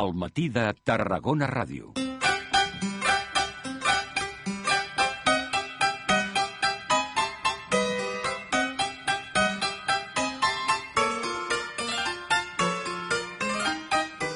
al matí de Tarragona Ràdio.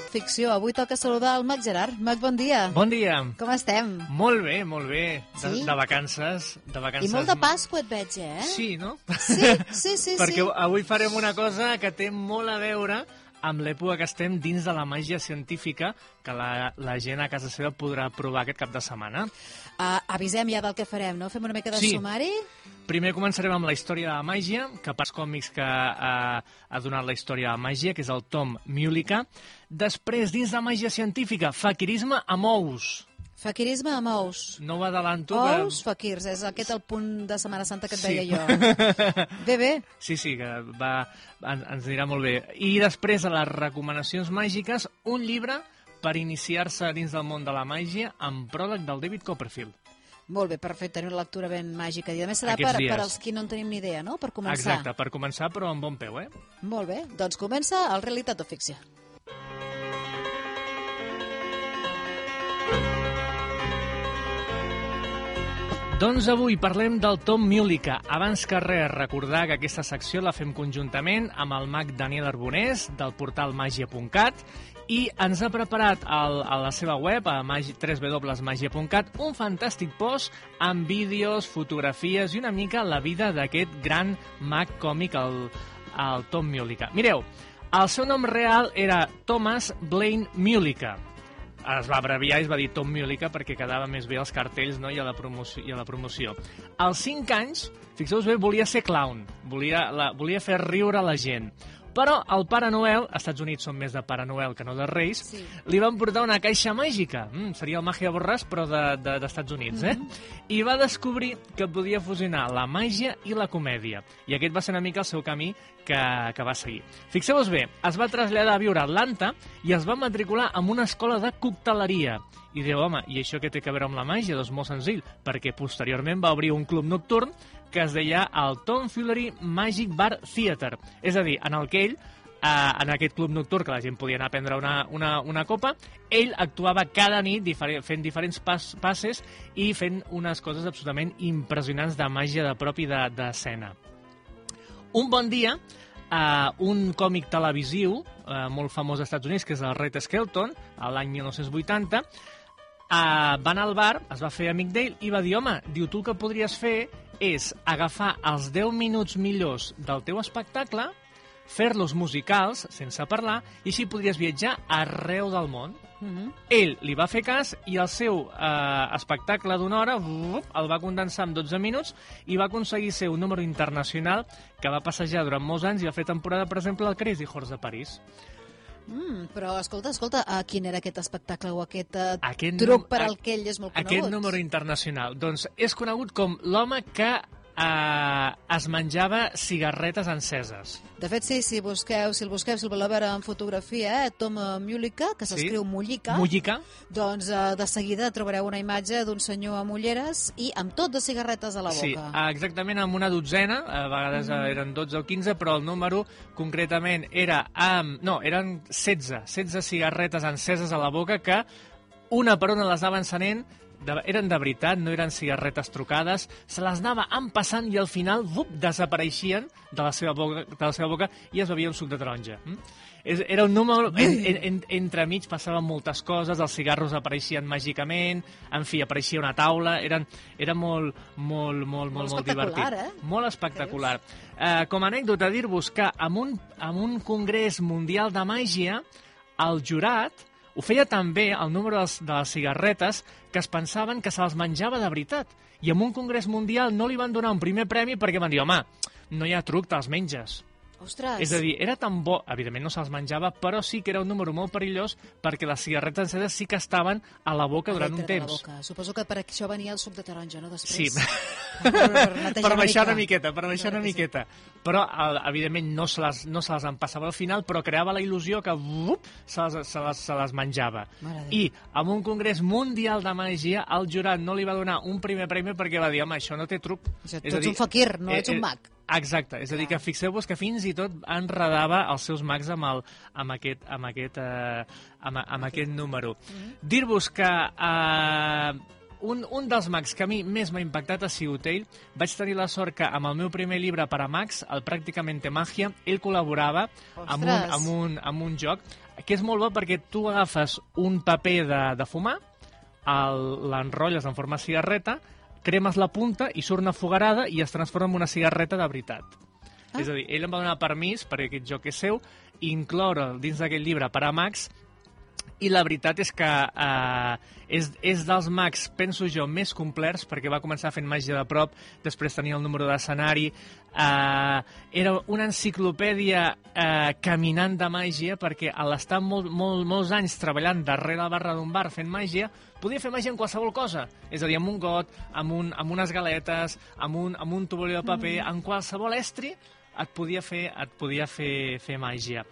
Ficció. Avui toca saludar el Mac Gerard. Mac, bon dia. Bon dia. Com estem? Molt bé, molt bé. De, Sí? de vacances. De vacances. I molt de Pasqua et veig, eh? Sí, no? Sí, sí, sí. Perquè sí. avui farem una cosa que té molt a veure amb l'època que estem dins de la màgia científica que la, la gent a casa seva podrà provar aquest cap de setmana. Uh, avisem ja del que farem, no? Fem una mica de Sí. sumari? Primer començarem amb la història de la màgia, que pas còmics que ha, ha donat la història de la màgia, que és el Tom Mullica. Després, dins de màgia científica, faquirisme amb ous. Faquirisme amb ous. No ho adelanto. Ous, faquirs, és aquest el punt de Setmana Santa que et Sí. deia jo. Bé, bé. Sí, sí, que va, en, ens anirà molt bé. I després, a les recomanacions màgiques, un llibre per iniciar-se dins del món de la màgia amb pròleg del David Copperfield. Molt bé, perfecte. Tenir una lectura ben màgica. I a més serà per, dies. per als qui no en tenim ni idea, no? Per començar. Exacte, per començar, però amb bon peu, eh? Molt bé. Doncs comença el Realitat o Ficció. Doncs avui parlem del Tom Mullica. Abans que res, recordar que aquesta secció la fem conjuntament amb el mag Daniel Arbonés, del portal magia.cat, i ens ha preparat al, a la seva web, a magi, www.magia.cat, un fantàstic post amb vídeos, fotografies i una mica la vida d'aquest gran mag còmic, el, el Tom Mullica. Mireu, el seu nom real era Thomas Blaine Mullica es va abreviar i es va dir Tom Mullica perquè quedava més bé als cartells no? I, a la promoció, i a la promoció. Als 5 anys, fixeu-vos bé, volia ser clown, volia, la, volia fer riure la gent. Però el Pare Noel, als Estats Units són més de Pare Noel que no de Reis, Sí. li van portar una caixa màgica. Mm, seria el Màgia Borràs, però d'Estats de, de, d'Estats Units, eh? I va descobrir que podia fusionar la màgia i la comèdia. I aquest va ser una mica el seu camí que, que va seguir. Fixeu-vos bé, es va traslladar a viure a Atlanta i es va matricular en una escola de cocteleria. I diu, home, i això què té a veure amb la màgia? Doncs molt senzill, perquè posteriorment va obrir un club nocturn que es deia el Tom Fillery Magic Bar Theater. És a dir, en el que ell eh, en aquest club nocturn que la gent podia anar a prendre una, una, una copa, ell actuava cada nit diferent, fent diferents pas, passes i fent unes coses absolutament impressionants de màgia de propi d'escena. Un bon dia, uh, un còmic televisiu uh, molt famós als Estats Units, que és el Red Skelton, l'any 1980, uh, va anar al bar, es va fer amic d'ell i va dir, home, diu, tu el que podries fer és agafar els 10 minuts millors del teu espectacle, fer-los musicals, sense parlar, i així podries viatjar arreu del món. Mm -hmm. Ell li va fer cas i el seu eh, espectacle d'una hora vup, el va condensar en 12 minuts i va aconseguir ser un número internacional que va passejar durant molts anys i va fer temporada, per exemple, al Crazy Horse de París. Mm, però, escolta, escolta, uh, quin era aquest espectacle o aquest, uh, Aquest truc per a- al que ell és molt conegut? Aquest número internacional, doncs és conegut com l'home que eh, es menjava cigarretes enceses. De fet, sí, si busqueu, si el busqueu, si el voleu veure en fotografia, eh, Tom eh, Mullica, que Sí. s'escriu Mullica, Mullica, doncs eh, de seguida trobareu una imatge d'un senyor amb ulleres i amb tot de cigarretes a la boca. Sí, eh, exactament amb una dotzena, a vegades mm. eren 12 o 15, però el número concretament era amb... No, eren 16, 16 cigarretes enceses a la boca que una per una les anava encenent, de, eren de veritat, no eren cigarretes trucades, se les anava empassant i al final, vup, desapareixien de la seva boca, de la seva boca i es bevia un suc de taronja. Mm? Era un número... En, en, en, entremig passaven moltes coses, els cigarros apareixien màgicament, en fi, apareixia una taula, eren, era molt, molt, molt, molt, molt espectacular, divertit. eh? Molt espectacular. Eh, com a anècdota, dir-vos que en un, en un congrés mundial de màgia, el jurat ho feia també el número de les cigarretes que es pensaven que se les menjava de veritat. I en un congrés mundial no li van donar un primer premi perquè van dir, home, no hi ha truc, te'ls menges. Ostres! És a dir, era tan bo, evidentment no se'ls menjava, però sí que era un número molt perillós perquè les cigarretes enceses sí que estaven a la boca durant un temps. boca. Suposo que per això venia el suc de taronja, no? Després. Sí. Per, per, per baixar una miqueta, per baixar una miqueta. Però, evidentment, no se, les, no se les empassava al final, però creava la il·lusió que vup, se, les, se, les, se les menjava. I en un congrés mundial de màgia, el jurat no li va donar un primer premi perquè va dir, home, això no té truc. És tu a ets dir, un fakir, no eh, ets un eh, mag. Exacte, és a dir, que fixeu-vos que fins i tot enredava els seus mags amb, el, amb, aquest, amb, aquest, eh, amb, amb aquest número. Dir-vos que eh, un, un dels mags que a mi més m'ha impactat ha sigut ell. Vaig tenir la sort que amb el meu primer llibre per a mags, el Pràcticamente Màgia, ell col·laborava amb un, amb, un, amb un joc que és molt bo perquè tu agafes un paper de, de fumar, l'enrotlles en forma de cigarreta, cremes la punta i surt una fogarada i es transforma en una cigarreta de veritat. Ah. És a dir, ell em va donar permís, perquè aquest joc és seu, incloure dins d'aquest llibre per a mags i la veritat és que eh, és, és dels mags, penso jo, més complers, perquè va començar fent màgia de prop, després tenia el número d'escenari, eh, era una enciclopèdia eh, caminant de màgia, perquè a l'estar molt, molt, molts anys treballant darrere la barra d'un bar fent màgia, podia fer màgia en qualsevol cosa. És a dir, amb un got, amb, un, amb unes galetes, amb un, amb un tovalló de paper, mm. en qualsevol estri et podia fer, et podia fer, fer màgia.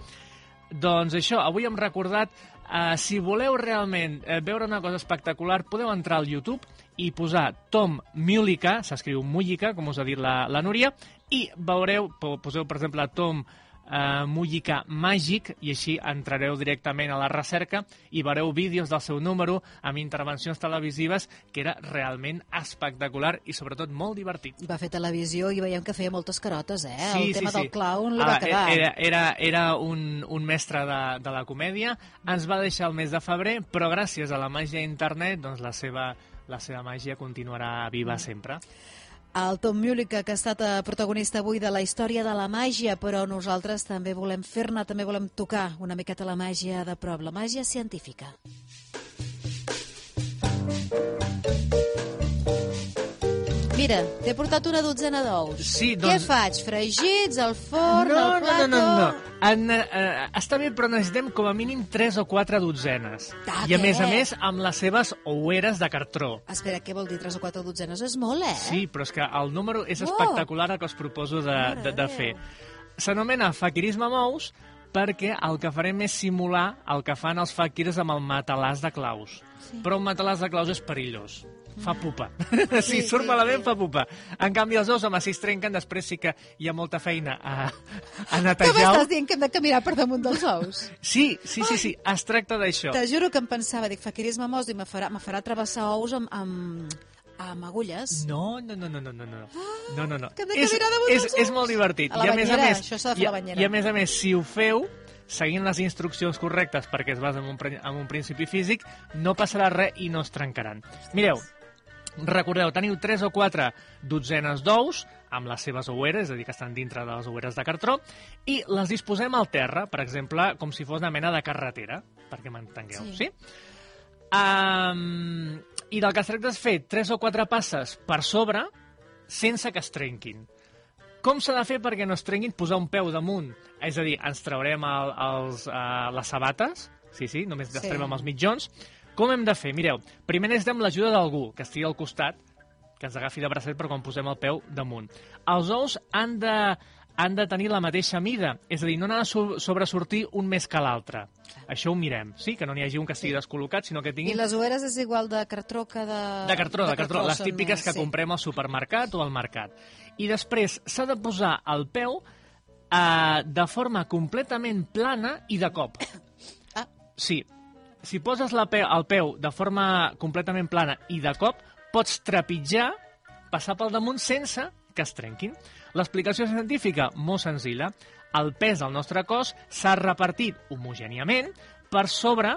Doncs això, avui hem recordat, eh, si voleu realment eh, veure una cosa espectacular, podeu entrar al YouTube i posar Tom Mullica, s'escriu Mullica, com us ha dit la, la Núria, i veureu, po- poseu per exemple Tom eh, Mullica Màgic, i així entrareu directament a la recerca i veureu vídeos del seu número amb intervencions televisives que era realment espectacular i sobretot molt divertit. Va fer televisió i veiem que feia moltes carotes, eh? Sí, el tema sí, sí. del clown li Ah, va quedar. Era, era, era un, un mestre de, de la comèdia, ens va deixar el mes de febrer, però gràcies a la màgia d'internet, doncs la seva, la seva màgia continuarà viva sempre. El Tom Mullica, que ha estat eh, protagonista avui de la història de la màgia, però nosaltres també volem fer-ne, també volem tocar una miqueta la màgia de prop, la màgia científica. Mira, t'he portat una dotzena d'ous. Sí, Què doncs- faig? Fregits, al forn, no, al no, plato... no, no, no. En, eh, està bé, però necessitem com a mínim 3 o 4 dotzenes. I a més a què? més amb les seves oueres de cartró. Espera, què vol dir? Tres o quatre dotzenes és molt, eh? Sí, però és que el número és Uau! espectacular el que us proposo de, de, de fer. S'anomena faquirisme amb ous perquè el que farem és simular el que fan els faquirs amb el matalàs de claus. Sí. Però un matalàs de claus és perillós. Fa pupa. Sí, si surt sí, malament, sí. fa pupa. En canvi, els ous, home, si es trenquen, després sí que hi ha molta feina a, a Que netejar. m'estàs dient que hem de caminar per damunt dels ous? Sí, sí, sí, sí, es tracta d'això. Te juro que em pensava, dic, faquirisme mos, dic, me farà, me farà travessar ous amb, amb, amb agulles. No, no, no, no, no, no, no. No, no, no. que hem de És, caminar damunt és, dels és ous. molt divertit. A la I a més a banyera, més, això s'ha de fer i, a la banyera. I a més a més, si ho feu, seguint les instruccions correctes perquè es basa en un, en un principi físic, no passarà res i no es trencaran. Mireu, recordeu, teniu 3 o 4 dotzenes d'ous amb les seves oueres, és a dir, que estan dintre de les oueres de cartró, i les disposem al terra, per exemple, com si fos una mena de carretera, perquè m'entengueu, Sí. sí? Um, I del que es tracta és fer 3 o 4 passes per sobre sense que es trenquin. Com s'ha de fer perquè no es trenquin? Posar un peu damunt. És a dir, ens traurem el, els, uh, les sabates, sí, sí, només Sí. estarem amb els mitjons. Com hem de fer? Mireu, primer necessitem l'ajuda d'algú que estigui al costat, que ens agafi de bracet per quan posem el peu damunt. Els ous han de, han de tenir la mateixa mida, és a dir, no n'ha de so- sobresortir un més que l'altre. Això ho mirem, sí? Que no n'hi hagi un que estigui descol·locat, sinó que I tingui... les oueres és igual de cartró que de... De cartró, de cartró, les són típiques més, que sí. comprem al supermercat o al mercat. I després s'ha de posar el peu eh, de forma completament plana i de cop. Ah. Sí, si poses la peu, el peu de forma completament plana i de cop, pots trepitjar, passar pel damunt sense que es trenquin. L'explicació científica, molt senzilla. El pes del nostre cos s'ha repartit homogèniament per sobre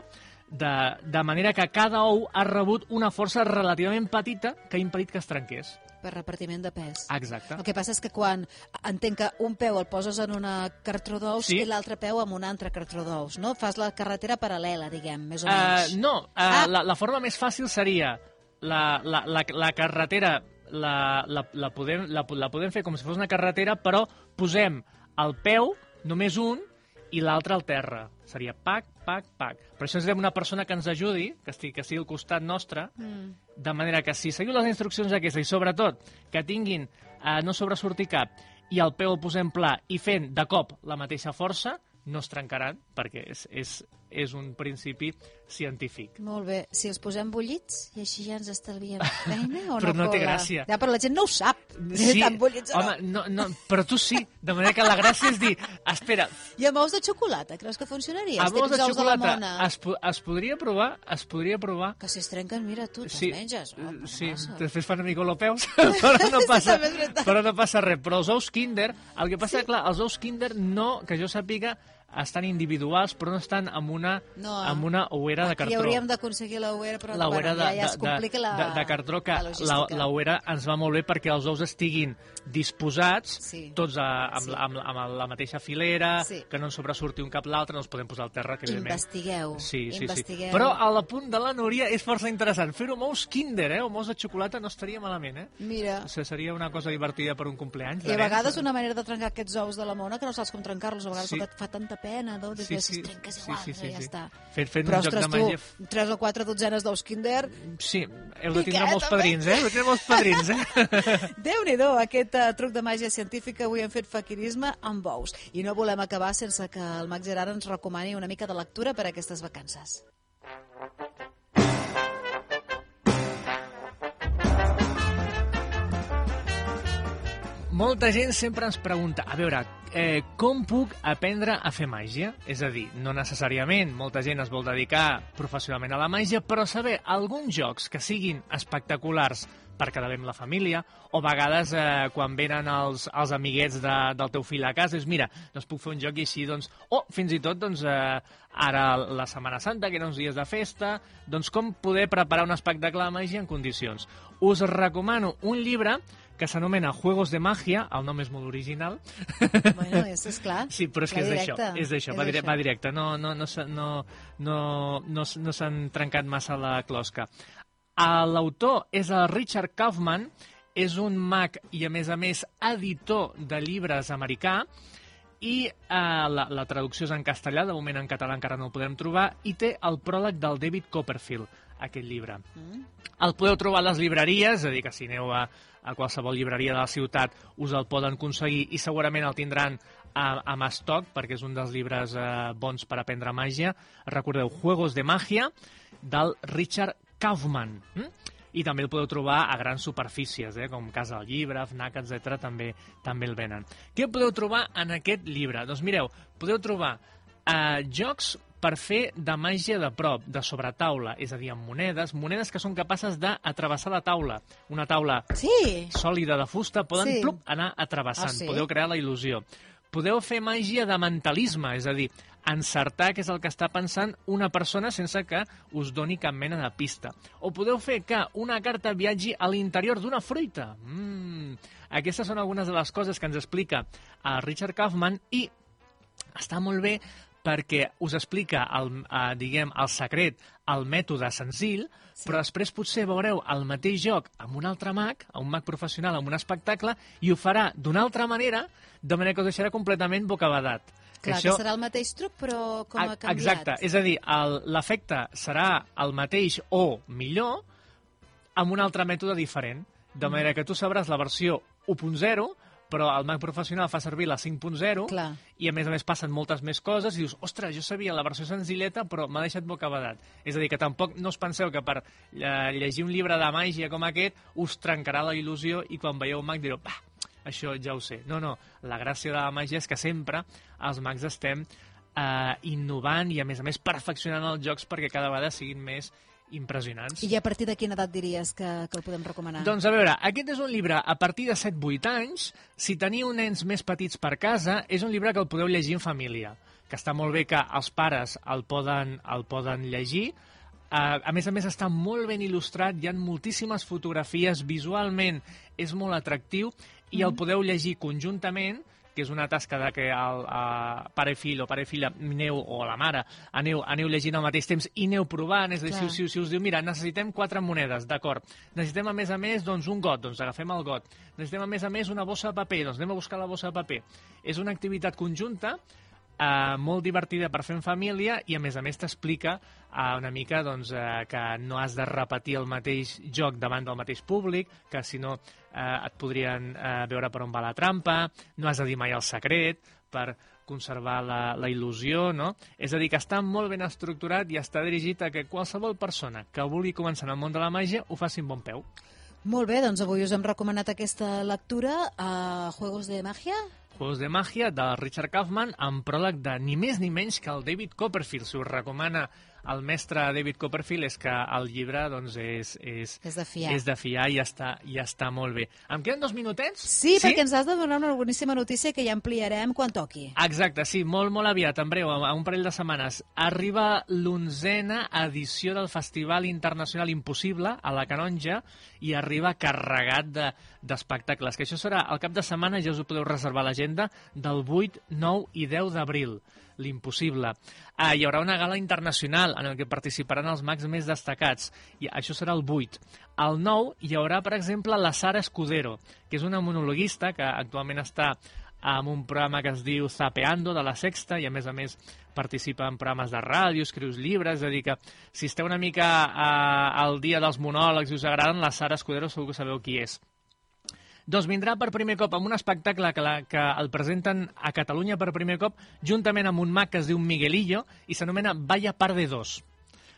de, de manera que cada ou ha rebut una força relativament petita que ha impedit que es trenqués. Per repartiment de pes. Exacte. El que passa és que quan entenc que un peu el poses en una cartró d'ous Sí. i l'altre peu en un altre cartró d'ous, no? Fas la carretera paral·lela, diguem, més o Uh, menys. no, uh, Ah. la, la forma més fàcil seria la, la, la, la carretera la, la, la, podem, la, la podem fer com si fos una carretera, però posem el peu, només un, i l'altre al terra. Seria pac, pac, pac. Per això necessitem una persona que ens ajudi, que estigui, que estigui al costat nostre, Mm. de manera que si seguiu les instruccions aquestes i sobretot que tinguin eh, no sobresortir cap i el peu el posem pla i fent de cop la mateixa força, no es trencaran perquè és, és és un principi científic. Molt bé. Si els posem bullits i així ja ens estalviem feina o Però no té cola? gràcia. Ja, però la gent no ho sap. Sí, Tan bullits home, no, no, però tu sí, de manera que la gràcia és dir, espera, I amb ous de xocolata, creus que funcionaria? amb ous de de xocolata mona. es, po- es podria provar, es podria provar Que si es trenquen, mira, tu te'ls Sí, menges. Oh, eh, sí, passa. després fan una mica europeus, però no passa, però no passa res. Però els ous Kinder, el que passa, clar, els ous Kinder no, que jo sàpiga, estan individuals, però no estan amb una, No. amb una ouera de Aquí cartró. hauríem d'aconseguir la ouera, però la bueno, de, ja, ja es de, complica la, de, de cartró, que la la, logística. la ouera ens va molt bé perquè els ous estiguin disposats, Sí. tots a, amb, Sí. amb, amb la mateixa filera, Sí. que no en sobresurti un cap l'altre, no els podem posar al terra, que evidentment... Investigueu, Sí, sí, investigueu. sí. Però a la punt de la Núria és força interessant. Fer-ho amb ous Kinder, eh? O amb ous de xocolata no estaria malament, eh? Mira, O sigui, seria una cosa divertida per un compleany. i a vegades una manera de trencar aquests ous de la mona que no saps com trencar-los, a vegades Sí. fa tanta pena, no? Dius, Sí, sí, si sí. es Sí, igual, sí, sí, ja sí. està. Fent, fent Però, un joc ostres, de màgia... tu, tres o quatre dotzenes d'ous Kinder, Sí, heu de tindre molts padrins, eh? Heu de tindre molts padrins, eh? Déu-n'hi-do, aquest uh, truc de màgia científica avui hem fet faquirisme amb ous. I no volem acabar sense que el Max Gerard ens recomani una mica de lectura per a aquestes vacances. Molta gent sempre ens pregunta, a veure, eh, com puc aprendre a fer màgia? És a dir, no necessàriament, molta gent es vol dedicar professionalment a la màgia, però saber alguns jocs que siguin espectaculars per quedar bé amb la família, o a vegades eh, quan venen els, els amiguets de, del teu fill a casa, és mira, doncs puc fer un joc i així, doncs, o fins i tot, doncs, eh, ara la Setmana Santa, que eren uns dies de festa, doncs com poder preparar un espectacle de màgia en condicions. Us recomano un llibre que s'anomena Juegos de Magia, el nom és molt original. Bueno, és, és clar. Sí, però és que Va és d'això, és d'això, va, dire, va directe, no, no, no, no, no, no, no s'han trencat massa la closca. L'autor és el Richard Kaufman, és un mag i, a més a més, editor de llibres americà, i eh, la, la traducció és en castellà, de moment en català encara no el podem trobar, i té el pròleg del David Copperfield, aquest llibre. Mm. El podeu trobar a les llibreries, és a dir, que si aneu a, a qualsevol llibreria de la ciutat us el poden aconseguir i segurament el tindran a, amb estoc, perquè és un dels llibres eh, bons per aprendre màgia. Recordeu, Juegos de Màgia, del Richard Kaufman. Hm? I també el podeu trobar a grans superfícies, eh, com Casa del Llibre, FNAC, etc. també també el venen. Què podeu trobar en aquest llibre? Doncs mireu, podeu trobar eh, jocs per fer de màgia de prop, de sobretaula, és a dir, amb monedes, monedes que són capaces d'atrevessar la taula. Una taula Sí, sòlida de fusta, poden Sí. plup, anar atrevessant, Ah, sí? podeu crear la il·lusió. Podeu fer màgia de mentalisme, és a dir, encertar què és el que està pensant una persona sense que us doni cap mena de pista. O podeu fer que una carta viatgi a l'interior d'una fruita. Mm. Aquestes són algunes de les coses que ens explica el Richard Kaufman i està molt bé perquè us explica el, eh, diguem, el secret, el mètode senzill, sí. però després potser veureu el mateix joc amb un altre mag, un mag professional, amb un espectacle, i ho farà d'una altra manera, de manera que us deixarà completament bocabadat. clar, que serà el mateix truc, però com ha A- canviat. Exacte, és a dir, l'efecte serà el mateix o millor amb un altre mètode diferent, de Mm. manera que tu sabràs la versió 1.0, però el Mac professional fa servir la 5.0 Clar. i a més a més passen moltes més coses i dius, ostres, jo sabia la versió senzilleta però m'ha deixat bocabadat. És a dir, que tampoc no us penseu que per eh, llegir un llibre de màgia com aquest us trencarà la il·lusió i quan veieu un mag direu, bah, això ja ho sé. No, no, la gràcia de la màgia és que sempre els mags estem eh, innovant i a més a més perfeccionant els jocs perquè cada vegada siguin més impressionants. I a partir de quina edat diries que, que el podem recomanar? Doncs a veure, aquest és un llibre a partir de 7-8 anys. Si teniu nens més petits per casa, és un llibre que el podeu llegir en família, que està molt bé que els pares el poden, el poden llegir. Uh, a més a més està molt ben il·lustrat, hi ha moltíssimes fotografies, visualment és molt atractiu i el podeu llegir conjuntament que és una tasca de que el uh, pare fill o pare filla aneu, o la mare aneu, aneu llegint al mateix temps i aneu provant, és a dir, si, si, si us diu, mira, necessitem quatre monedes, d'acord, necessitem a més a més doncs, un got, doncs agafem el got, necessitem a més a més una bossa de paper, doncs anem a buscar la bossa de paper. És una activitat conjunta eh, molt divertida per fer en família i a més a més t'explica eh, una mica doncs, eh, que no has de repetir el mateix joc davant del mateix públic, que si no eh, et podrien eh, veure per on va la trampa, no has de dir mai el secret, per conservar la, la il·lusió, no? És a dir, que està molt ben estructurat i està dirigit a que qualsevol persona que vulgui començar en el món de la màgia ho faci amb bon peu. Molt bé, doncs avui us hem recomanat aquesta lectura a Juegos de Magia. Juegos de Màgia de Richard Kaufman amb pròleg de ni més ni menys que el David Copperfield. Si us recomana el mestre David Copperfield és que el llibre doncs, és, és, És de fiar. és de fiar i està, i està molt bé. Em queden dos minutets? Sí, sí, perquè ens has de donar una boníssima notícia que ja ampliarem quan toqui. Exacte, sí, molt, molt aviat, en breu, a un parell de setmanes. Arriba l'onzena edició del Festival Internacional Impossible a la Canonja i arriba carregat de- d'espectacles, que això serà el cap de setmana, ja us ho podeu reservar a l'agenda, del 8, 9 i 10 d'abril l'impossible. Ah, hi haurà una gala internacional en què participaran els mags més destacats, i això serà el 8. Al 9 hi haurà, per exemple, la Sara Escudero, que és una monologuista que actualment està amb un programa que es diu Zapeando de la Sexta i a més a més participa en programes de ràdio, escrius llibres, és a dir que si esteu una mica eh, al dia dels monòlegs i us agraden, la Sara Escudero segur que sabeu qui és. Doncs vindrà per primer cop amb un espectacle que, la, que el presenten a Catalunya per primer cop juntament amb un mag que es diu Miguelillo i s'anomena Vaya par de dos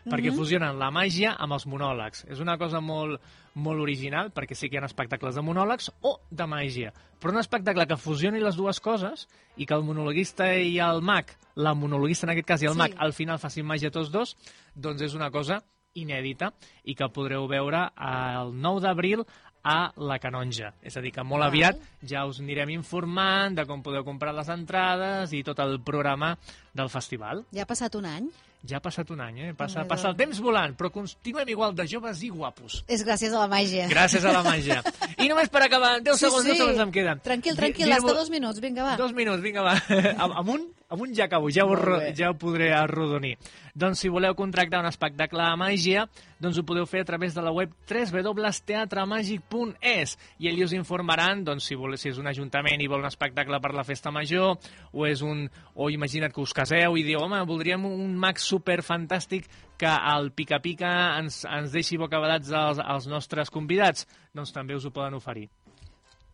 perquè fusionen la màgia amb els monòlegs. És una cosa molt, molt original, perquè sí que hi ha espectacles de monòlegs o de màgia, però un espectacle que fusioni les dues coses i que el monologuista i el mag, la monologuista en aquest cas i el Sí. mag, al final facin màgia tots dos, doncs és una cosa inèdita i que podreu veure el 9 d'abril a la Canonja. És a dir, que molt Val. aviat ja us anirem informant de com podeu comprar les entrades i tot el programa del festival. Ja ha passat un any. Ja ha passat un any, eh? Passa, passa el temps volant, però continuem igual de joves i guapos. És gràcies a la màgia. Gràcies a la màgia. I només per acabar, 10 segons, 10 segons em queden. Tranquil, tranquil, hasta dos minuts, vinga, va. Dos minuts, vinga, va. amb, un ja acabo, ja ho, ja ho podré arrodonir. Doncs si voleu contractar un espectacle de màgia, doncs ho podeu fer a través de la web www.teatremàgic.es i ells us informaran doncs, si, voleu, si és un ajuntament i vol un espectacle per la festa major o és un o imagina't que us caseu i diu, home, voldríem un mag super fantàstic que al pica-pica ens, ens deixi bocabadats als, als nostres convidats, doncs també us ho poden oferir.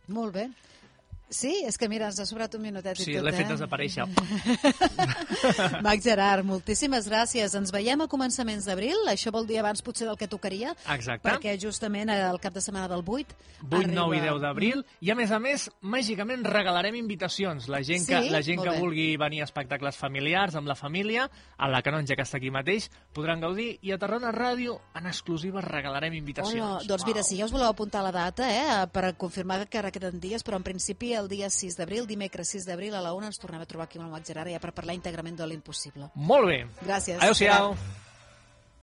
Molt bé. Sí, és que mira, ens ha sobrat un minutet Sí, i tot, l'he fet eh? desaparèixer. Mac Gerard, moltíssimes gràcies. Ens veiem a començaments d'abril, això vol dir abans potser del que tocaria, Exacte. perquè justament el cap de setmana del 8 8, 9 i 10 arriba- d'abril i a més a més, màgicament regalarem invitacions. La gent que, Sí? la gent que vulgui venir a espectacles familiars amb la família, a la Canonja que està aquí mateix, podran gaudir i a Tarrona Ràdio en exclusiva regalarem invitacions. Hola, doncs mira, si ja us voleu apuntar la data, eh, per confirmar que ara queden dies, però en principi el dia 6 d'abril, dimecres 6 d'abril a la 1 ens tornem a trobar aquí amb el Mac Gerard ja per parlar íntegrament de l'impossible. Molt bé. Gràcies. Adéu-siau.